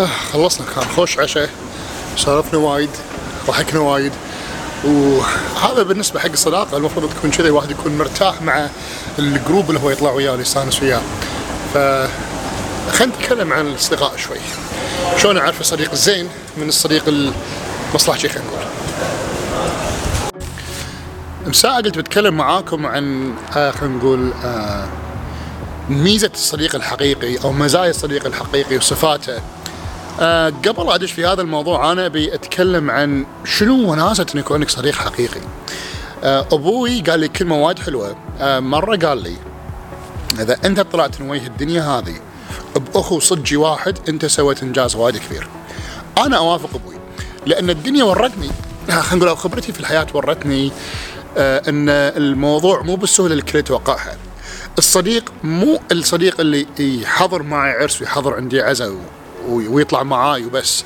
آه خلصنا. كان خوش عشاء. سولفنا وايد ضحكنا وايد. وهذا بالنسبة حق الصداقة المفروض تكون كذا الواحد يكون مرتاح مع الجروب اللي هو يطلع وياه اللي يستانس وياه. ف خلينا نتكلم عن الاصدقاء شوي. شلون أعرف الصديق الزين من الصديق المصلحجي خلينا نقول. مساء قلت بتكلم معاكم عن آه خلينا نقول آه ميزة الصديق الحقيقي أو مزايا الصديق الحقيقي وصفاته. آه قبل أدش في هذا الموضوع أنا أبي أتكلم عن شنو وناسة أن يكون عندك صديق حقيقي. آه أبوي قال لي كلمة وايد حلوة. آه مرة قال لي إذا أنت طلعت من وجه الدنيا هذه بأخو صجي واحد أنت سويت إنجاز وايد كبير. أنا أوافق أبوي لأن الدنيا ورتني. خلينا نقول خبرتي في الحياة ورتني آه أن الموضوع مو بالسهولة اللي الكل يتوقعها الصديق مو الصديق اللي يحضر معي عرس ويحضر عندي عزا ويطلع معاي وبس.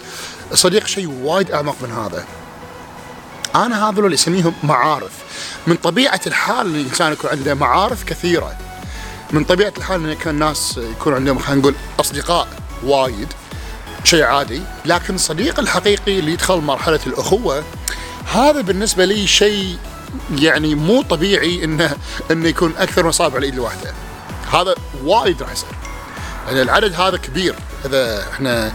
الصديق شيء وايد أعمق من هذا. أنا هذول اللي أسميهم معارف. من طبيعة الحال إن الإنسان يكون عنده معارف كثيرة. من طبيعة الحال إن يكون الناس يكون عندهم خلينا نقول أصدقاء وايد شيء عادي. لكن الصديق الحقيقي اللي يدخل مرحلة الأخوة هذا بالنسبة لي شيء يعني مو طبيعي انه إنه يكون أكثر من اصابع الايد الواحدة. هذا وايد راح يصير. يعني العدد هذا كبير. إذا إحنا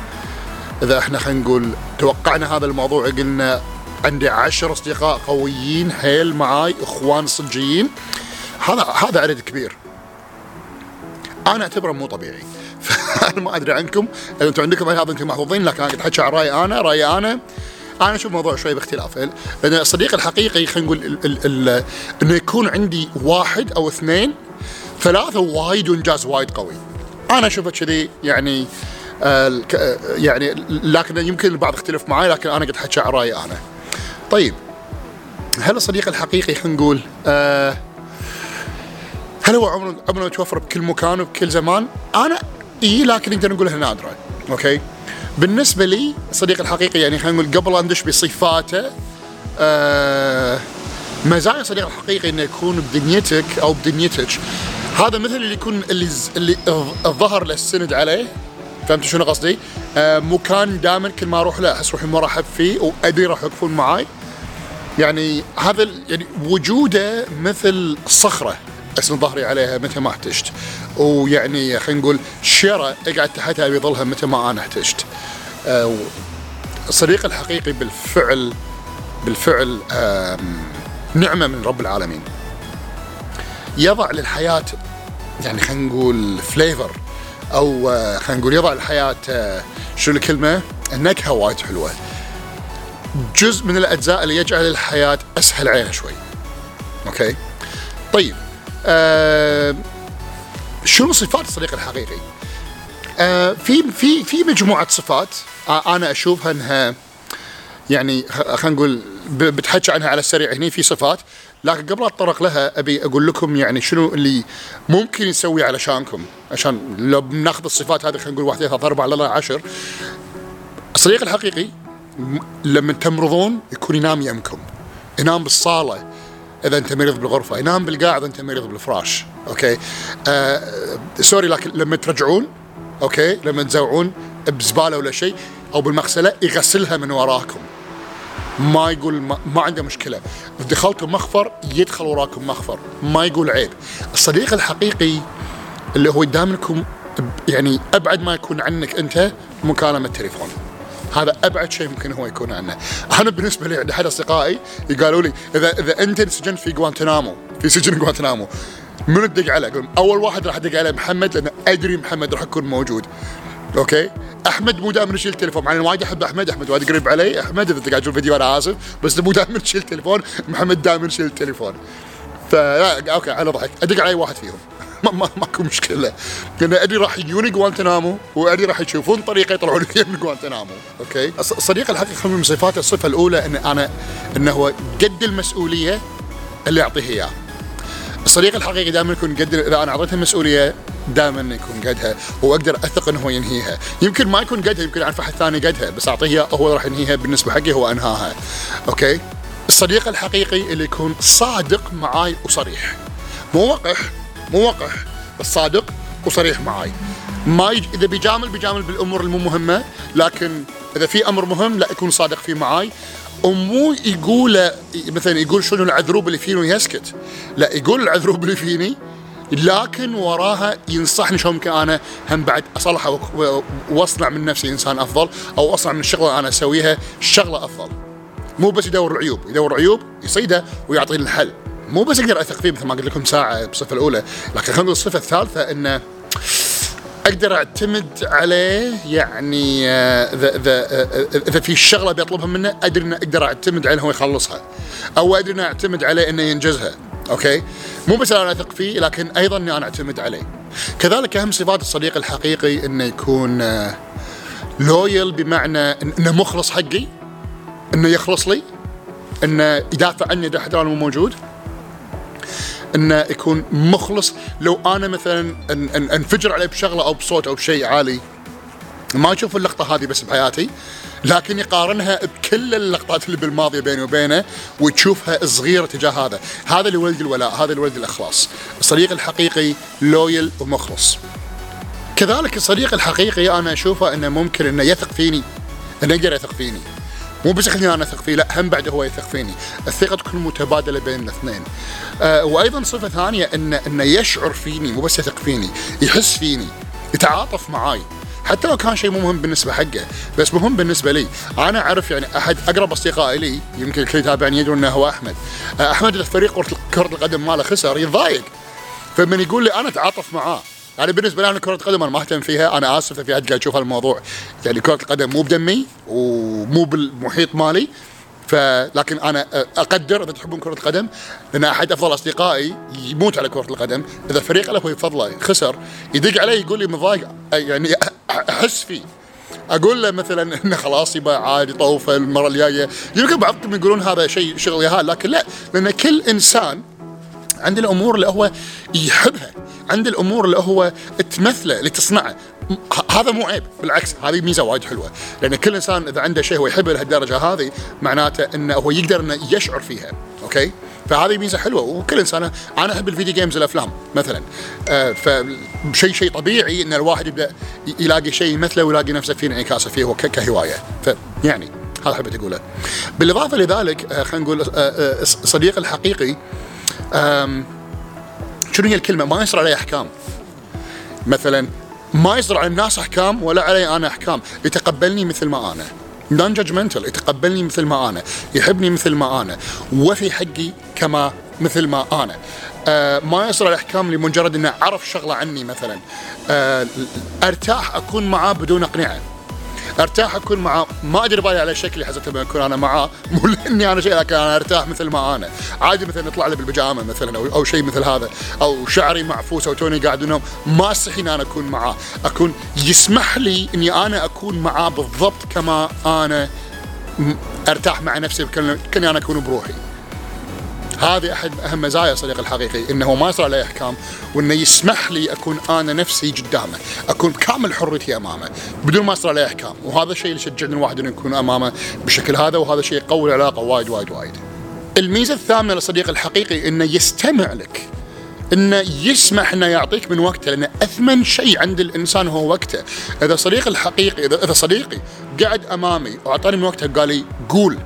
إذا إحنا خلينا نقول توقعنا هذا الموضوع قلنا عندي عشر أصدقاء قويين حيل معاي إخوان صجيين. هذا هذا عدد كبير. أنا أعتبره مو طبيعي. فانا ما أدري عنكم. إذا أنتم عندكم هذا أنتم محظوظين لكن أنا قاعد أحكي عن رايي أنا رايي أنا. أنا أشوف الموضوع شوي باختلاف. لأن الصديق الحقيقي خلينا نقول إنه يكون عندي واحد أو اثنين ثلاثة وايد وإنجاز وايد قوي. أنا أشوفه كذي يعني يعني لكن يمكن البعض يختلف معي لكن أنا قد حكي عن رأيي أنا. طيب هل الصديق الحقيقي خلينا نقول آه هل هو عمره عمره يتوفر بكل مكان وبكل زمان؟ أنا إي لكن نقدر نقول نادرة أوكي؟ بالنسبة لي الصديق الحقيقي يعني خلينا نقول قبل ندش بصفاته آه مزايا الصديق الحقيقي إنه يكون بدنيتك أو بدنيتك. هذا مثل اللي يكون اللي اللي الظهر للسند عليه فهمت شنو قصدي؟ آه مكان دائما كل ما أروح له أحس روحي مرحب فيه وأدري راح يوقفون معاي. يعني هذا يعني وجوده مثل صخرة أسند ظهري عليها متى ما احتجت. ويعني خلينا نقول شيرة اقعد تحتها بظلها متى ما أنا احتجت. آه الصديق الحقيقي بالفعل بالفعل نعمة من رب العالمين. يضع للحياة يعني خلينا نقول فليفر أو خلينا نقول يضع الحياة شو الكلمة؟ النكهة وايد حلوة. جزء من الأجزاء اللي يجعل الحياة أسهل علينا شوي. أوكي؟ طيب آه شنو صفات الصديق الحقيقي؟ آه في في في مجموعة صفات آه أنا أشوفها إنها يعني خلينا نقول بتحكي عنها على السريع هني في صفات. لكن قبل اتطرق لها أبي أقول لكم يعني شنو اللي ممكن يسوي علشانكم عشان لو بناخذ الصفات هذه خلينا نقول واحد ثلاثة أربعة لا عشر. الصديق الحقيقي لما تمرضون يكون ينام يمكم. ينام بالصالة إذا أنت مريض بالغرفة. ينام بالقاع إذا أنت مريض بالفراش. okay؟ آه sorry لكن لما ترجعون okay؟ لما تزوعون بزبالة ولا شيء أو بالمغسلة يغسلها من وراكم. ما يقول ما, ما عنده مشكلة. دخلتم مخفر يدخل وراكم مخفر. ما يقول عيب. الصديق الحقيقي اللي هو دائما يعني أبعد ما يكون عنك أنت مكالمة تليفون. هذا أبعد شيء ممكن هو يكون عنه. أنا بالنسبة لي عند أحد أصدقائي قالوا لي اذا إذا أنت انسجنت في جوانتنامو في سجن جوانتنامو من تدق عليه؟ أقول أول واحد راح أدق عليه محمد لأن أدري محمد راح يكون موجود. okay؟ أحمد مو دائما يشيل التليفون مع إني وايد أحب أحمد. أحمد وايد قريب علي. أحمد إذا قاعد تشوف الفيديو أنا آسف بس مو دائما يشيل التليفون محمد دائما يشيل التليفون فا okay على ضحك. أدق على اي واحد فيهم. ما ما ماكو مشكلة. لأن أدري راح يجون جوانتنامو وأدري راح يشوفون طريقة يطلعون فيها من جوانتنامو. okay؟ الصديق الحقيقي من صفاته الصفة الأولى إن أنا إنه هو قد المسؤولية اللي يعطيه إياه. الصديق الحقيقي دائما يكون قد إذا أنا أعطيته المسؤولية دائما يكون قدها وأقدر أثق إنه هو ينهيها. يمكن ما يكون قدها يمكن أعرف أحد ثاني قدها بس اعطيه هو راح ينهيها بالنسبة حقي هو أنهاها. okay؟ الصديق الحقيقي اللي يكون صادق معاي وصريح. مو وقح مو وقح بس صادق وصريح معاي. ما يج... إذا بيجامل بيجامل بالأمور المو مهمة لكن إذا في أمر مهم لا يكون صادق فيه معاي. ومو يقول مثلا يقول شنو العذروب اللي فيني ويسكت. لا يقول العذروب اللي فيني لكن وراها ينصحني شلون ممكن أنا هم بعد أصلح وأصنع من نفسي إنسان أفضل أو أصنع من الشغله أنا أسويها شغلة أفضل. مو بس يدور العيوب يدور عيوب يصيده ويعطيني الحل. مو بس أقدر أثق فيه مثل ما قلت لكم ساعة بالصفة الأولى لكن خلينا الصفة الثالثة إنه أقدر أعتمد عليه يعني آه، اذا اذا اذا في شغلة بيطلبها منه أدري إنه أقدر أعتمد عليه هو يخلصها أو أدري إنه أعتمد عليه إنه ينجزها. أوكي؟ مو بس أنا أثق فيه لكن أيضا إني أنا أعتمد عليه. كذلك أهم صفات الصديق الحقيقي إنه يكون لويل آه، بمعنى إنه مخلص حقي إنه يخلص لي إنه يدافع عني إذا حتى أنا مو موجود إنه يكون مخلص. لو أنا مثلا إنفجر عليه بشغلة أو بصوت أو بشيء عالي ما أشوف اللقطة هذه بس بحياتي لكن يقارنها بكل اللقطات اللي بالماضي بيني وبينه وتشوفها صغيرة تجاه هذا. هذا اللي ولد الولاء هذا اللي ولد الأخلاص. الصديق الحقيقي لويل ومخلص. كذلك الصديق الحقيقي أنا أشوفه إنه ممكن إنه يثق فيني إنه يقدر يثق فيني. مو بس خليني أنا أثق فيه لا هم بعد هو يثق فيني. الثقة تكون متبادلة بين الاثنين. آه وأيضا صفة ثانية إنه إنه يشعر فيني مو بس يثق فيني يحس فيني يتعاطف معاي. حتى لو كان شيء مو مهم بالنسبة حقه بس مهم بالنسبة لي. أنا أعرف يعني أحد أقرب أصدقائي لي يمكن الكل يتابعني يدرون إنه هو أحمد. آه أحمد اذا فريق كرة القدم ماله خسر يتضايق. فمن يقول لي أنا أتعاطف معاه. يعني بالنسبة لي أنا كرة القدم أنا ما أهتم فيها أنا آسف في قاعد يشوف هالموضوع. يعني كرة القدم مو بدمي ومو بالمحيط مالي. فلكن أنا أقدر إذا تحبون كرة القدم لأن أحد أفضل أصدقائي يموت على كرة القدم. إذا فريق له هو يفضله خسر يدق علي يقول لي مضايق يعني أحس فيه. أقول له مثلا إنه خلاص يبقى عادي طوفة المرة الجاية. يمكن بعضكم يقولون هذا شيء شغل يهال لكن لا لأن كل إنسان عند الأمور اللي هو يحبها عند الأمور اللي هو تمثله اللي تصنعه هذا مو عيب بالعكس هذه ميزة وايد حلوة. لأن كل إنسان إذا عنده شيء هو يحبه لهالدرجة هذه معناته إنه هو يقدر إنه يشعر فيها. okay؟ فهذه ميزة حلوة وكل إنسان أنا أحب ال video games الأفلام مثلا. آه فشيء شيء طبيعي إن الواحد يبدأ يلاقي شيء مثله ويلاقي نفسه فيه انعكاسه فيه هو كهواية. فيعني هذا حبيت أقوله. بالإضافة لذلك آه خلينا نقول الصديق آه، الحقيقي شنو هي الكلمة؟ ما يصير علي أحكام. مثلا ما يصدر على الناس أحكام ولا علي أنا أحكام. يتقبلني مثل ما أنا. نون جادجمنتال يتقبلني مثل ما أنا يحبني مثل ما أنا وفي حقي كما مثل ما أنا. آه ما يصل الإحكام لمجرد إنه عرف شغلة عني مثلا. آه أرتاح أكون معاه بدون اقنعه أرتاح أكون معاه ما أدري بالي على شكلي حسب ما اكون أنا معاه مو لأني أنا شيء لكن أنا أرتاح مثل ما أنا. عادي مثلا نطلع لي بالبيجامة مثلا أو, أو شيء مثل هذا. أو شعري معفوس أو توني قاعد انه ما استحي ان أنا أكون معاه أكون يسمح لي إني أنا أكون معاه بالضبط كما أنا أرتاح مع نفسي كأني أنا أكون بروحي. هذه أحد أهم مزايا الصديق الحقيقي إنه ما يصير علي إحكام وإنه يسمح لي أكون أنا نفسي قدامه أكون بكامل حريتي أمامه بدون ما يصير علي إحكام. وهذا الشيء اللي شجعني الواحد إنه يكون أمامه بالشكل هذا وهذا الشيء يقوي العلاقة وايد وايد وايد. الميزة الثامنة للصديق الحقيقي إنه يستمع لك إنه يسمح إنه يعطيك من وقته لأن أثمن شيء عند الإنسان هو وقته. إذا صديقي الحقيقي إذا صديقي قعد أمامي وأعطاني من وقته قال لي قول.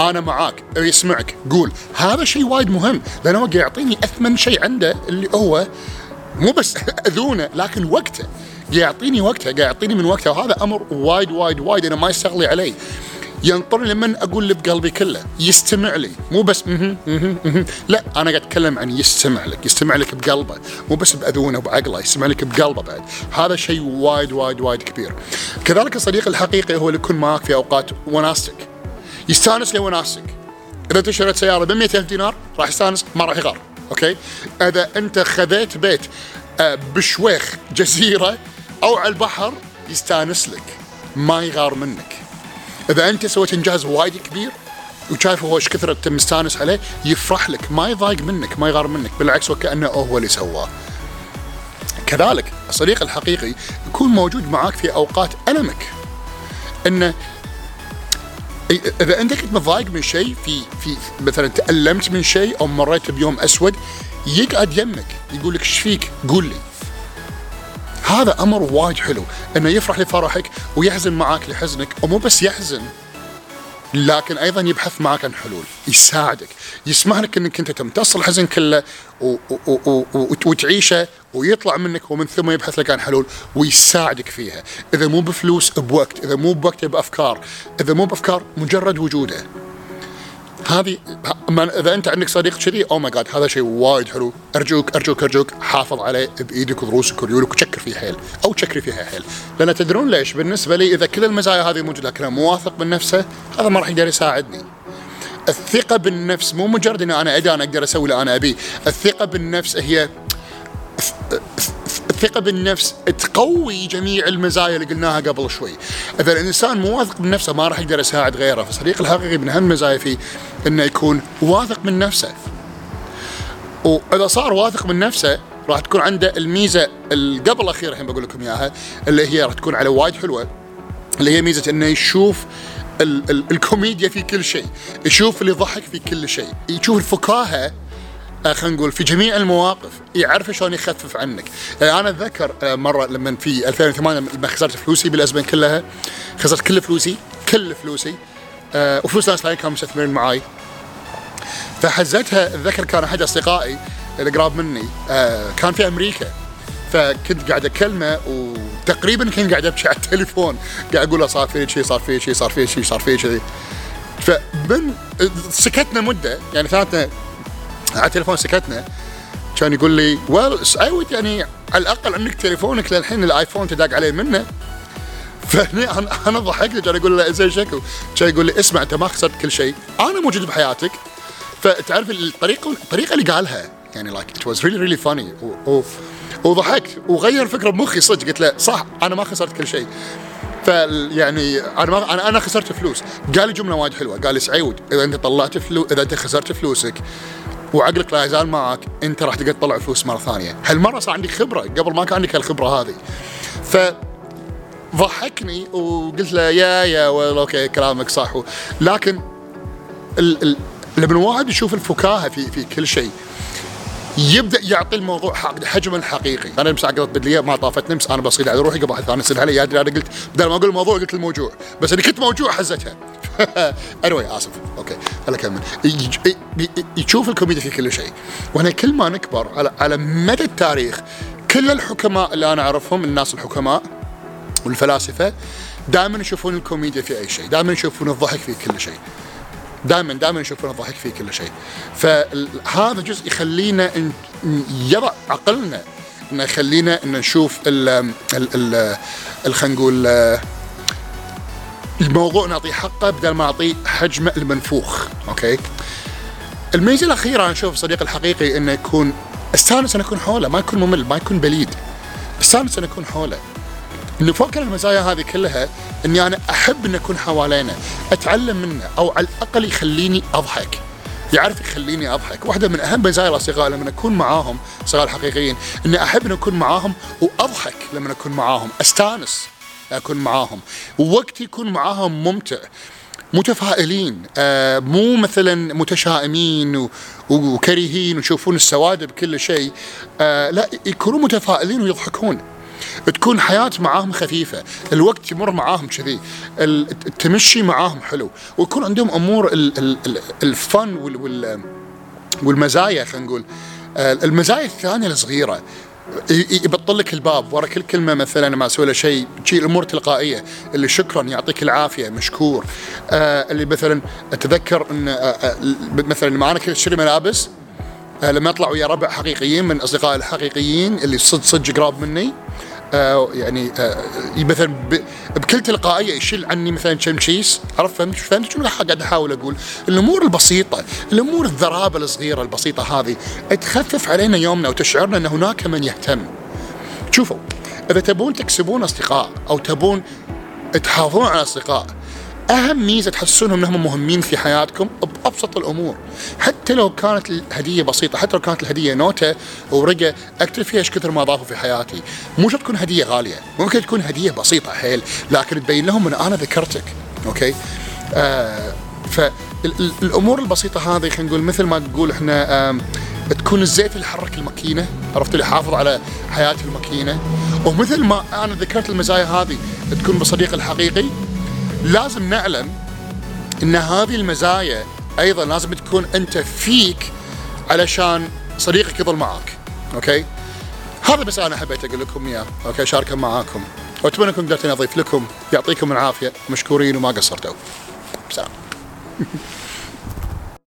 أنا معاك. يسمعك. قول. هذا شيء وايد مهم لأنه هو يعطيني أثمن شيء عنده اللي هو مو بس أذونه لكن وقته. يعطيني وقته قاعد يعطيني من وقته. وهذا أمر وايد وايد وايد أنا ما يستغلي علي ينطرني لمن أقول اللي بقلبي كله. يستمع لي. مو بس مه مه مه لا أنا قاعد أتكلم عن يستمع لك. يستمع لك بقلبه. مو بس بأذونه وبعقله يستمع لك بقلبه بعد. هذا شيء وايد وايد وايد كبير. كذلك الصديق الحقيقي هو اللي يكون معك في أوقات وناستك. يستانس لوناسك إذا انت شريت سيارة ب ألف دينار راح يستانس ما راح يغار. okay؟ إذا أنت خذيت بيت آه، بشويخ جزيرة أو على البحر يستانس لك. ما يغار منك. إذا أنت سويت إنجاز وايد كبير وشايف هو إيش كثر أنت مستانس عليه يفرح لك. ما يضايق منك ما يغار منك. بالعكس وكانه هو اللي سواه. كذلك الصديق الحقيقي يكون موجود معاك في أوقات ألمك. إنه إذا أنت كنت متضايق من شيء في في مثلا تألمت من شيء أو مريت بيوم أسود يقعد يمك يقول لك إيش فيك؟ قول لي هذا أمر وايد حلو إنه يفرح لفرحك ويحزن معاك لحزنك ومو بس يحزن لكن أيضا يبحث معك عن حلول يساعدك يسمح لك إنك أنت تمتص الحزن كله و- و- وتعيشه ويطلع منك ومن ثم يبحث لك عن حلول ويساعدك فيها. إذا مو بفلوس بوقت. إذا مو بوقت بأفكار. إذا مو بأفكار مجرد وجوده. هذه إذا أنت عندك صديق كذي oh my god هذا شيء وايد حلو. ارجوك ارجوك أرجوك حافظ عليه بإيدك وضروسك وريولك وشكر فيه حيل. أو شكري فيها حيل. لأن تدرون ليش؟ بالنسبة لي إذا كل المزايا هذه موجودة لكنه مو واثق من نفسه هذا ما راح يقدر يساعدني. الثقة بالنفس مو مجرد ان أنا ادري أنا أقدر أسوي اللي أنا ابيه الثقة بالنفس هي الثقة بالنفس تقوي جميع المزايا اللي قلناها قبل شوي. إذا الإنسان مو واثق من نفسه ما راح يقدر يساعد غيره، فالصديق الحقيقي من أهم المزايا فيه إنه يكون واثق من نفسه. وإذا صار واثق من نفسه راح تكون عنده الميزة اللي قبل الأخيرة الحين بقول لكم إياها اللي هي راح تكون على وايد حلوة اللي هي ميزة إنه يشوف ال- ال- الكوميديا في كل شيء، يشوف اللي يضحك في كل شيء، يشوف الفكاهة خلينا نقول في جميع المواقف يعرف شلون يخفف عنك. يعني أنا أتذكر آه، مرة لما في 2008 لما خسرت فلوسي بالازمه كلها خسرت كل فلوسي كل فلوسي آه، وفلوس ناس ثانيين كانوا مستثمرين معاي. فحزتها أتذكر كان أحد أصدقائي اللي قراب مني آه، كان في أمريكا. فكنت قاعد أكلمه وتقريبا كنت قاعد ابكي على التليفون قاعد أقول له صار في شيء صار في شيء صار في شيء صار في شيء فمن سكتنا مدة يعني ثلاثنا على التليفون سكتنا. كان يقول لي well سعود يعني على الأقل عندك تليفونك للحين ال iPhone تداق عليه منه. فهني أنا أنا ضحكت كان أقول له زين شكو كان يقول لي اسمع أنت ما خسرت كل شيء. أنا موجود بحياتك. فتعرف الطريقة الطريقة اللي قالها يعني like it was really really funny وضحكت. وغير فكرة بمخي صدق. قلت له صح أنا ما خسرت كل شيء. فيعني أنا ما أنا أنا خسرت فلوس. قال لي جملة وايد حلوة. قال لي سعيد إذا أنت طلعت فلوس إذا أنت خسرت فلوسك وعقلك لا يزال معك أنت راح تقدر تطلع فلوس مرة ثانية. هالمرة صار عندي خبرة قبل ما كان عندك هالخبره هذه. ف ضحكني وقلت له يا يا أوكي كلامك صح. لكن ال ال لما الواحد يشوف الفكاهة في في كل شيء يبدأ يعطي الموضوع حجمه الحقيقي، أنا امس عقدت بدلية ما طافتني امس أنا بصيد على روحي قبل ثاني يصيد علي أنا قلت بدل ما أقول الموضوع قلت الموجوع، بس إني كنت موجوع حزتها. anyway آسف. okay. خليني أكمل. يشوف الكوميديا في كل شيء، وإحنا كل ما نكبر على على مدى التاريخ كل الحكماء اللي أنا أعرفهم الناس الحكماء والفلاسفة دائما يشوفون الكوميديا في أي شيء، دائما يشوفون الضحك في كل شيء. دائما دائما يشوفون الضحك في كل شيء. فهذا جزء يخلينا يضع عقلنا إنه يخلينا إن نشوف ال ال ال ال- خلينا نقول آه، الموضوع نعطيه حقه بدل ما نعطيه حجمه المنفوخ. okay؟ الميزة الأخيرة أنا أشوف الصديق الحقيقي إنه يكون استانس ان اكون حوله ما يكون ممل ما يكون بليد. استانس ان اكون حوله. إنه فوق المزايا هذه كلها إني أنا أحب ان أكون حوالينا أتعلم منه أو على الأقل يخليني أضحك. يعرف يخليني أضحك. واحدة من أهم مزايا الأصدقاء لما أكون معاهم أصدقاء الحقيقيين إني أحب ان أكون معاهم وأضحك لما أكون معاهم أستانس أكون معاهم. ووقتي يكون معاهم ممتع. متفائلين آه مو مثلا متشائمين و- وكريهين ويشوفون السواد بكل شيء. آه لا يكونوا متفائلين ويضحكون. تكون حياة معاهم خفيفة الوقت يمر معاهم كذي ال- التمشي معاهم حلو ويكون عندهم أمور ال- ال- ال- الفن وال, وال والمزايا خلينا نقول. المزايا الثانية الصغيرة يبطل لك الباب ورا كل كلمة مثلا ما أسوي له شيء شيء الأمور تلقائية اللي شكرا يعطيك العافية مشكور. آه اللي مثلا أتذكر إن آه آه مثلا لما أنا كنت اشتري ملابس آه لما اطلع ويا ربع حقيقيين من اصدقائي الحقيقيين اللي صدق صدق قراب مني يعني آه مثلا بكل تلقائيه يشيل عني مثلا كم كيس عرفت فهمت؟ فهمت شنو قاعد أحاول أقول؟ الأمور البسيطة الأمور الذرابة الصغيرة البسيطة هذه تخفف علينا يومنا وتشعرنا إن هناك من يهتم. شوفوا إذا تبون تكسبون أصدقاء أو تبون تحافظون على أصدقاء أهم ميزة تحسونهم إنهم مهمين في حياتكم بأبسط الأمور. حتى لو كانت الهدية بسيطة حتى لو كانت الهدية نوتة ورقة أكتب فيها إيش كثر ما ضافوا في حياتي. مو شرط تكون هدية غالية ممكن تكون هدية بسيطة حيل لكن تبين لهم إن أنا ذكرتك okay؟ آه فالامور البسيطة هذه خلينا نقول مثل ما تقول إحنا آم، تكون الزيت اللي يحرك الماكينة عرفت؟ اللي يحافظ على حياة الماكينة. ومثل ما أنا ذكرت المزايا هذه تكون بالصديق الحقيقي لازم نعلم إن هذه المزايا أيضا لازم تكون أنت فيك علشان صديقك يظل معك. okay؟ هذا بس أنا حبيت أقول لكم إياه. أوكي؟ شاركه معاكم. وأتمنى انكم قدرت أضيف لكم يعطيكم العافية مشكورين وما قصرتوا. سلام.